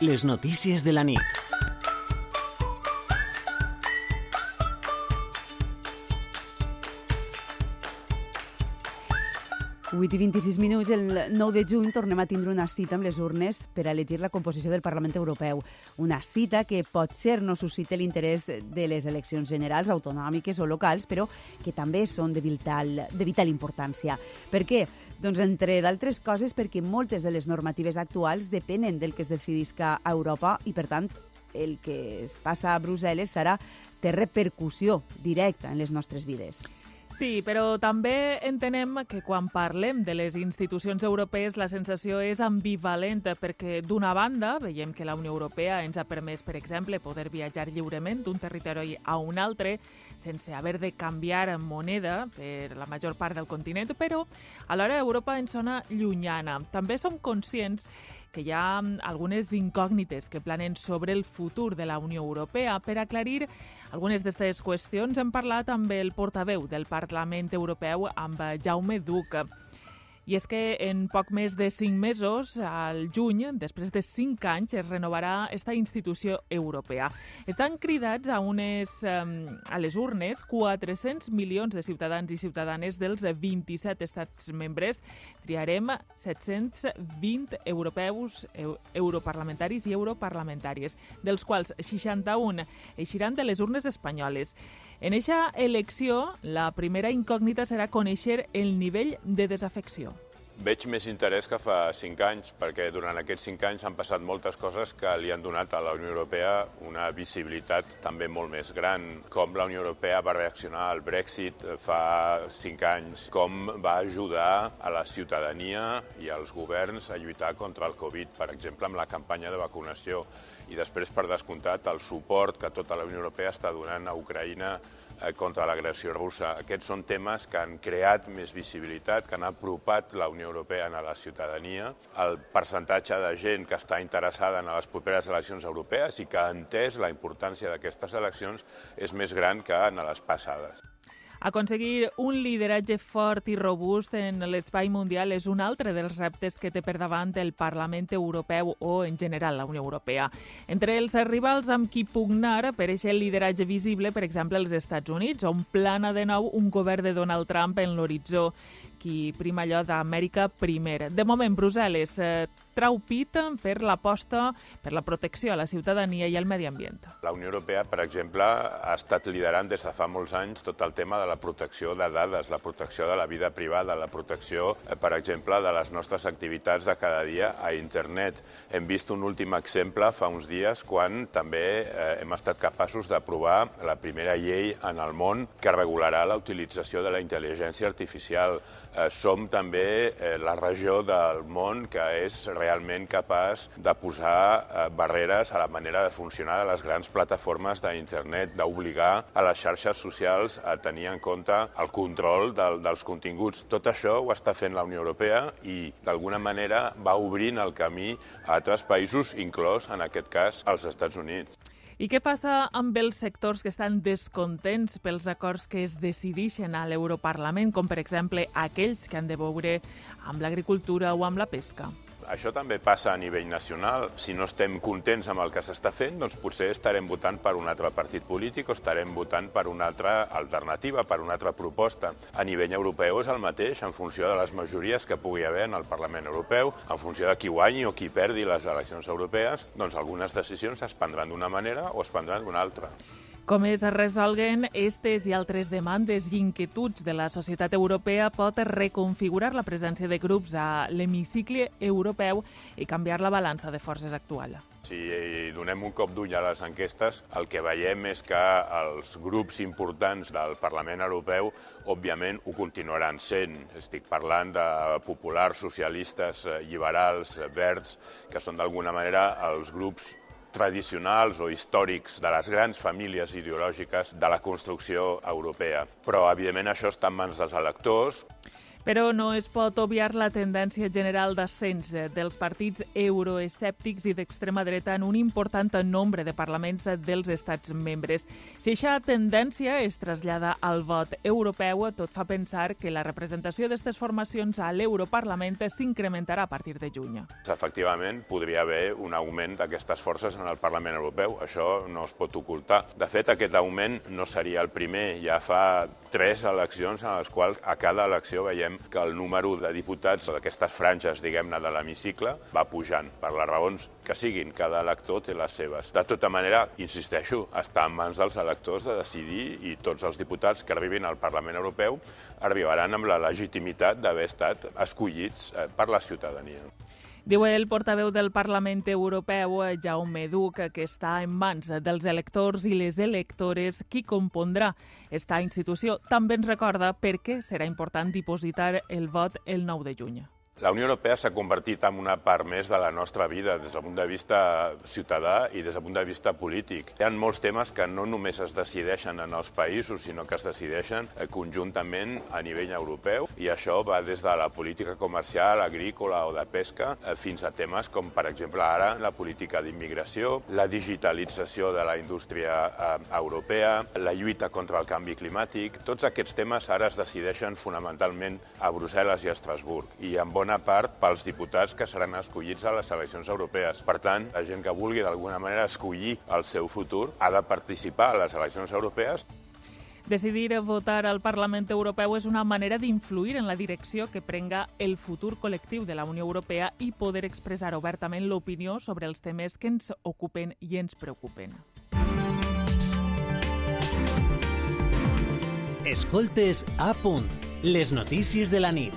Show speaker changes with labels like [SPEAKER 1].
[SPEAKER 1] Les notícies de la nit.
[SPEAKER 2] Vuit i 26 minuts, el 9 de juny tornem a tindre una cita amb les urnes per a elegir la composició del Parlament Europeu. Una cita que pot ser no suscite l'interès de les eleccions generals, autonòmiques o locals, però que també són de vital, de vital importància. Per què? Doncs, entre d'altres coses, perquè moltes de les normatives actuals depenen del que es decidisca a Europa i, per tant, el que es passa a Brussel·les serà té repercussió directa en les nostres vides.
[SPEAKER 3] Sí, però també entenem que quan parlem de les institucions europees la sensació és ambivalent perquè d'una banda veiem que la Unió Europea ens ha permès, per exemple, poder viatjar lliurement d'un territori a un altre sense haver de canviar moneda per la major part del continent, però alhora Europa ens sona llunyana. També som conscients que hi ha algunes incògnites que planen sobre el futur de la Unió Europea. Per aclarir algunes d'aquestes qüestions hem parlat amb el portaveu del Parlament Europeu, amb Jaume Duc. I és que en poc més de cinc mesos, al juny, després de cinc anys, es renovarà esta institució europea. Estan cridats a, unes, a les urnes 400 milions de ciutadans i ciutadanes dels 27 estats membres. Triarem 720 europeus, europarlamentaris i europarlamentàries, dels quals 61 eixiran de les urnes espanyoles. En aquesta elecció, la primera incògnita serà conèixer el nivell de desafecció.
[SPEAKER 4] Veig més interès que fa cinc anys, perquè durant aquests cinc anys han passat moltes coses que li han donat a la Unió Europea una visibilitat també molt més gran. Com la Unió Europea va reaccionar al Brexit fa cinc anys, com va ajudar a la ciutadania i als governs a lluitar contra el Covid, per exemple, amb la campanya de vacunació. I després, per descomptat, el suport que tota la Unió Europea està donant a Ucraïna contra l'agressió russa. Aquests són temes que han creat més visibilitat, que han apropat la Unió Europea a la ciutadania. El percentatge de gent que està interessada en les properes eleccions europees i que ha entès la importància d'aquestes eleccions és més gran que en les passades.
[SPEAKER 3] Aconseguir un lideratge fort i robust en l'espai mundial és un altre dels reptes que té per davant el Parlament Europeu o, en general, la Unió Europea. Entre els rivals amb qui pugnar per aquest lideratge visible, per exemple, els Estats Units, on plana de nou un govern de Donald Trump en l'horitzó qui prima allò d'Amèrica primer. De moment, Brussel·les eh, trau pit per l'aposta per la protecció a la ciutadania i al medi ambient.
[SPEAKER 4] La Unió Europea, per exemple, ha estat liderant des de fa molts anys tot el tema de la protecció de dades, la protecció de la vida privada, la protecció, eh, per exemple, de les nostres activitats de cada dia a internet. Hem vist un últim exemple fa uns dies quan també eh, hem estat capaços d'aprovar la primera llei en el món que regularà la utilització de la intel·ligència artificial eh, som també eh, la regió del món que és realment capaç de posar eh, barreres a la manera de funcionar de les grans plataformes d'internet, d'obligar a les xarxes socials a tenir en compte el control del, dels continguts. Tot això ho està fent la Unió Europea i, d'alguna manera, va obrint el camí a altres països, inclòs, en aquest cas, als Estats Units.
[SPEAKER 3] I què passa amb els sectors que estan descontents pels acords que es decideixen a l'Europarlament, com per exemple aquells que han de veure amb l'agricultura o amb la pesca?
[SPEAKER 4] Això també passa a nivell nacional. Si no estem contents amb el que s'està fent, doncs potser estarem votant per un altre partit polític o estarem votant per una altra alternativa, per una altra proposta. A nivell europeu és el mateix, en funció de les majories que pugui haver en el Parlament Europeu, en funció de qui guanyi o qui perdi les eleccions europees, doncs algunes decisions es prendran d'una manera o es prendran d'una altra.
[SPEAKER 3] Com es resolguen estes i altres demandes i inquietuds de la societat europea pot reconfigurar la presència de grups a l'hemicicle europeu i canviar la balança de forces actual.
[SPEAKER 4] Si donem un cop d'ull a les enquestes, el que veiem és que els grups importants del Parlament Europeu, òbviament, ho continuaran sent. Estic parlant de populars, socialistes, liberals, verds, que són d'alguna manera els grups tradicionals o històrics de les grans famílies ideològiques de la construcció europea. Però, evidentment, això està en mans dels electors.
[SPEAKER 3] Però no es pot obviar la tendència general d'ascens dels partits euroescèptics i d'extrema dreta en un important nombre de parlaments dels estats membres. Si aquesta tendència es trasllada al vot europeu, tot fa pensar que la representació d'aquestes formacions a l'Europarlament s'incrementarà a partir de juny.
[SPEAKER 4] Efectivament, podria haver un augment d'aquestes forces en el Parlament Europeu. Això no es pot ocultar. De fet, aquest augment no seria el primer. Ja fa tres eleccions en les quals a cada elecció veiem que el número de diputats d'aquestes franges, diguem-ne, de l'hemicicle va pujant per les raons que siguin. Cada elector té les seves. De tota manera, insisteixo, està en mans dels electors de decidir i tots els diputats que arribin al Parlament Europeu arribaran amb la legitimitat d'haver estat escollits eh, per la ciutadania.
[SPEAKER 3] Diu el portaveu del Parlament Europeu, Jaume Duc, que està en mans dels electors i les electores qui compondrà esta institució. També ens recorda per què serà important dipositar el vot el 9 de juny.
[SPEAKER 4] La Unió Europea s'ha convertit en una part més de la nostra vida des del punt de vista ciutadà i des del punt de vista polític. Hi ha molts temes que no només es decideixen en els països, sinó que es decideixen eh, conjuntament a nivell europeu i això va des de la política comercial, agrícola o de pesca eh, fins a temes com, per exemple, ara la política d'immigració, la digitalització de la indústria eh, europea, la lluita contra el canvi climàtic. Tots aquests temes ara es decideixen fonamentalment a Brussel·les i a Estrasburg i en bona bona part pels diputats que seran escollits a les eleccions europees. Per tant, la gent que vulgui d'alguna manera escollir el seu futur ha de participar a les eleccions europees
[SPEAKER 3] Decidir votar al Parlament Europeu és una manera d'influir en la direcció que prenga el futur col·lectiu de la Unió Europea i poder expressar obertament l'opinió sobre els temes que ens ocupen i ens preocupen.
[SPEAKER 1] Escoltes a punt, les notícies de la nit.